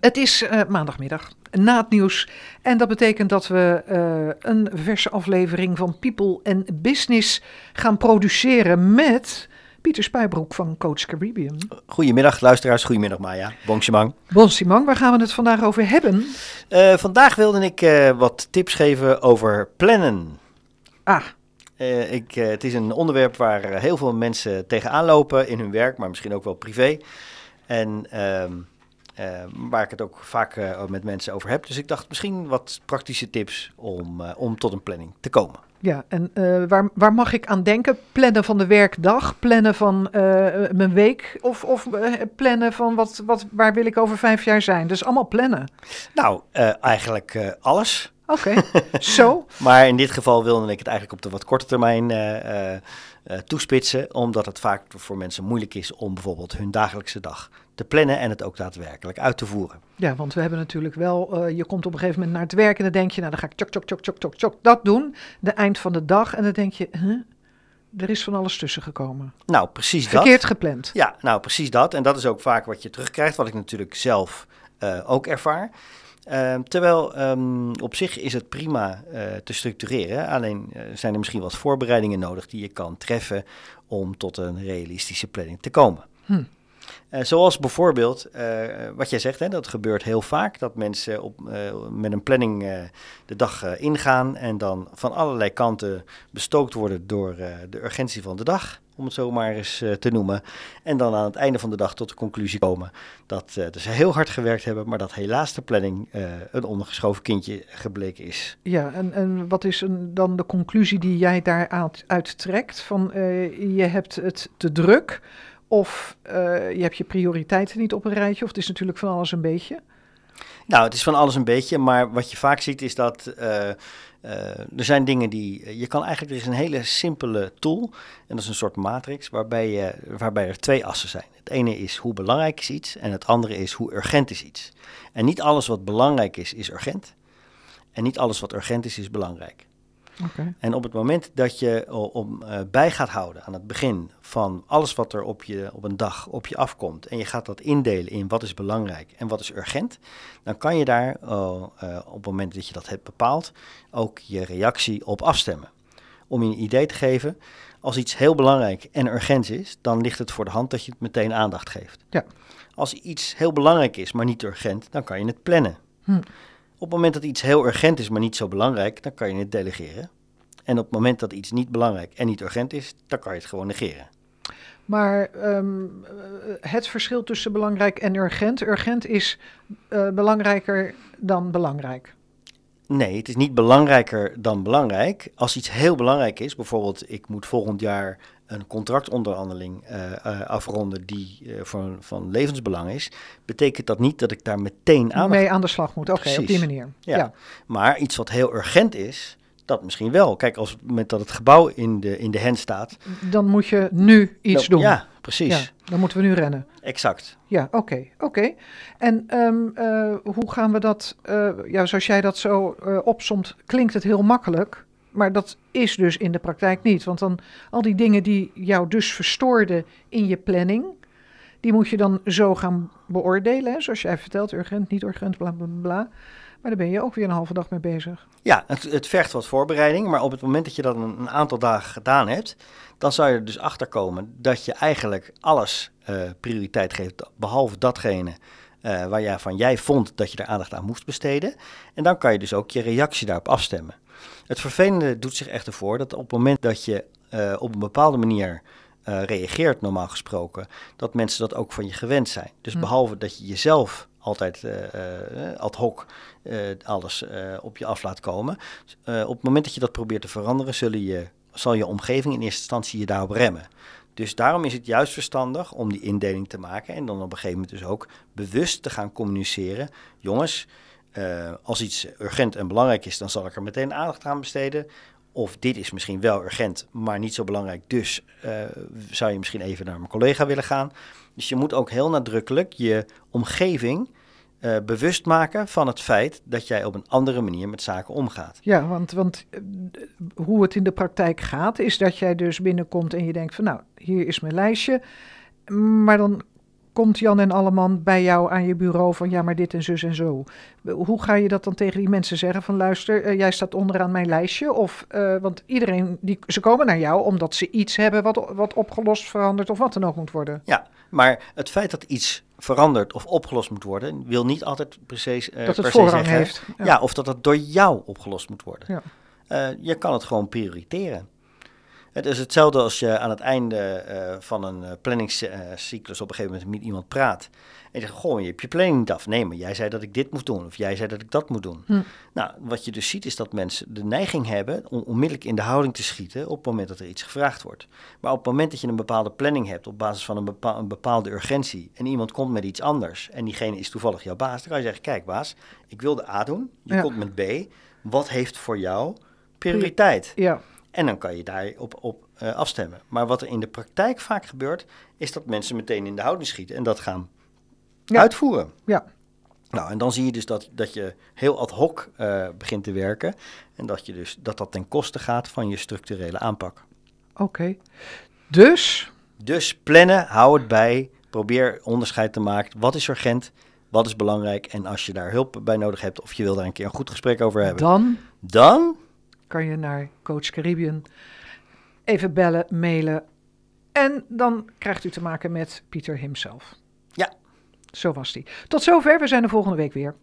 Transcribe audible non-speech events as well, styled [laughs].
Het is uh, maandagmiddag na het nieuws. En dat betekent dat we uh, een verse aflevering van People and Business gaan produceren met Pieter Spijbroek van Coach Caribbean. Goedemiddag luisteraars, goedemiddag Maya. Bon Simang. Bon Simang, waar gaan we het vandaag over hebben? Uh, vandaag wilde ik wat tips geven over plannen. Ah. ik, het is een onderwerp waar heel veel mensen tegenaan lopen in hun werk, maar misschien ook wel privé. En... Ehm, uh, waar ik het ook vaak uh, met mensen over heb. Dus ik dacht misschien wat praktische tips om, uh, om tot een planning te komen. Ja, en waar, waar mag ik aan denken? Plannen van de werkdag, plannen van mijn week of, of plannen van wat, wat, waar wil ik over vijf jaar zijn? Dus allemaal plannen. Nou, eigenlijk alles. Oké, [laughs] zo. maar in dit geval wilde ik het eigenlijk op de wat korte termijn toespitsen, omdat het vaak voor mensen moeilijk is om bijvoorbeeld hun dagelijkse dag te plannen en het ook daadwerkelijk uit te voeren. Ja, want we hebben natuurlijk wel, uh, je komt op een gegeven moment naar het werk en dan denk je, nou dan ga ik tjok, tjok, tjok, tjok, tjok, tjok, dat doen, de eind van de dag. En dan denk je, huh? er is van alles tussen gekomen. Nou, precies dat. Verkeerd gepland. Ja, nou precies dat. En dat is ook vaak wat je terugkrijgt, wat ik natuurlijk zelf uh, ook ervaar. Uh, terwijl um, op zich is het prima uh, te structureren. Alleen zijn er misschien wat voorbereidingen nodig die je kan treffen om tot een realistische planning te komen. Hm. Uh, zoals bijvoorbeeld, uh, wat jij zegt, hè, dat gebeurt heel vaak, dat mensen op, uh, met een planning de dag ingaan en dan van allerlei kanten bestookt worden door de urgentie van de dag, om het zo maar eens te noemen. En dan aan het einde van de dag tot de conclusie komen dat ze heel hard gewerkt hebben, maar dat helaas de planning een ondergeschoven kindje gebleken is. Ja, en, en wat is dan de conclusie die jij daaruit uittrekt? Van je hebt het te druk. Of je hebt je prioriteiten niet op een rijtje, of het is natuurlijk van alles een beetje. Nou, het is van alles een beetje, maar wat je vaak ziet is dat uh, uh, er zijn dingen die... Je kan eigenlijk, er is een hele simpele tool, en dat is een soort matrix, waarbij, waarbij er twee assen zijn. Het ene is hoe belangrijk is iets, en het andere is hoe urgent is iets. En niet alles wat belangrijk is, is urgent. En niet alles wat urgent is, is belangrijk. Okay. En op het moment dat je om, uh, bij gaat houden aan het begin van alles wat er op, je, op een dag op je afkomt en je gaat dat indelen in wat is belangrijk en wat is urgent, dan kan je daar uh, uh, op het moment dat je dat hebt bepaald ook je reactie op afstemmen. Om je een idee te geven, als iets heel belangrijk en urgent is, dan ligt het voor de hand dat je het meteen aandacht geeft. Ja. Als iets heel belangrijk is, maar niet urgent, dan kan je het plannen. Hm. Op het moment dat iets heel urgent is, maar niet zo belangrijk, dan kan je het delegeren. En op het moment dat iets niet belangrijk en niet urgent is, dan kan je het gewoon negeren. Maar um, het verschil tussen belangrijk en urgent. Urgent is uh, belangrijker dan belangrijk. Nee, het is niet belangrijker dan belangrijk. Als iets heel belangrijk is, bijvoorbeeld ik moet volgend jaar een contractonderhandeling uh, uh, afronden die uh, voor, van levensbelang is, betekent dat niet dat ik daar meteen aan mee aan de slag moet. Oké, okay, op die manier. Ja. ja. Maar iets wat heel urgent is, dat misschien wel. Kijk, als het moment dat het gebouw in de, in de hand staat. Dan moet je nu iets dan, doen. Ja, precies. Ja, dan moeten we nu rennen. Exact. Ja, oké, okay, oké. Okay. En um, uh, hoe gaan we dat, ja, zoals jij dat zo opsomt, klinkt het heel makkelijk. Maar dat is dus in de praktijk niet. Want dan al die dingen die jou dus verstoorden in je planning, die moet je dan zo gaan beoordelen. Zoals jij vertelt, urgent, niet urgent, bla bla bla. Maar daar ben je ook weer een halve dag mee bezig. Ja, het, het vergt wat voorbereiding. Maar op het moment dat je dat een, aantal dagen gedaan hebt, dan zou je er dus achter komen dat je eigenlijk alles uh, prioriteit geeft, behalve datgene uh, waar jij van jij vond dat je er aandacht aan moest besteden. En dan kan je dus ook je reactie daarop afstemmen. Het vervelende doet zich echter voor dat op het moment dat je uh, op een bepaalde manier uh, reageert, normaal gesproken, dat mensen dat ook van je gewend zijn. Dus hm. behalve dat je jezelf altijd uh, ad hoc alles op je af laat komen, op het moment dat je dat probeert te veranderen, zullen je, zal je omgeving in eerste instantie je daarop remmen. Dus daarom is het juist verstandig om die indeling te maken en dan op een gegeven moment dus ook bewust te gaan communiceren. Jongens, uh, als iets urgent en belangrijk is, dan zal ik er meteen aandacht aan besteden. Of dit is misschien wel urgent, maar niet zo belangrijk. Dus uh, zou je misschien even naar mijn collega willen gaan. Dus je moet ook heel nadrukkelijk je omgeving uh, bewust maken van het feit dat jij op een andere manier met zaken omgaat. Ja, want, want uh, hoe het in de praktijk gaat, is dat jij dus binnenkomt en je denkt van nou, hier is mijn lijstje. Maar dan komt Jan en Alleman bij jou aan je bureau van ja, maar dit en zus en zo. Hoe ga je dat dan tegen die mensen zeggen van luister, eh, jij staat onderaan mijn lijstje? Of, eh, want iedereen, die, ze komen naar jou omdat ze iets hebben wat, wat opgelost, veranderd of wat dan ook moet worden. Ja, maar het feit dat iets veranderd of opgelost moet worden, wil niet altijd precies uh, dat het per zeggen, heeft. Ja. of dat het door jou opgelost moet worden. Ja. Eh, je kan het gewoon prioriteren. Het is hetzelfde als je aan het einde eh, van een uh, planningscyclus op een gegeven moment met iemand praat. En je zegt, goh, je hebt je planning niet af. Nee, maar jij zei dat ik dit moest doen. Of jij zei dat ik dat moet doen. Hm. Nou, wat je dus ziet is dat mensen de neiging hebben om onmiddellijk in de houding te schieten op het moment dat er iets gevraagd wordt. Maar op het moment dat je een bepaalde planning hebt op basis van een, bepaal, een bepaalde urgentie en iemand komt met iets anders en diegene is toevallig jouw baas, dan kan je zeggen, kijk baas, ik wilde A doen, je Ja. komt met B. Wat heeft voor jou prioriteit? Ja, En dan kan je daarop op, eh, afstemmen. Maar wat er in de praktijk vaak gebeurt, is dat mensen meteen in de houding schieten en dat gaan Ja. uitvoeren. ja. Nou, en dan zie je dus dat, dat je heel ad hoc eh, begint te werken. En dat, je dus, dat dat ten koste gaat van je structurele aanpak. oké. Dus, Dus plannen, hou het bij. Probeer onderscheid te maken. Wat is urgent? Wat is belangrijk? En als je daar hulp bij nodig hebt of je wil daar een keer een goed gesprek over hebben, dan dan kan je naar Coach Caribbean even bellen, mailen. En dan krijgt u te maken met Pieter himself. Ja. Zo was die. Tot zover, we zijn de volgende week weer.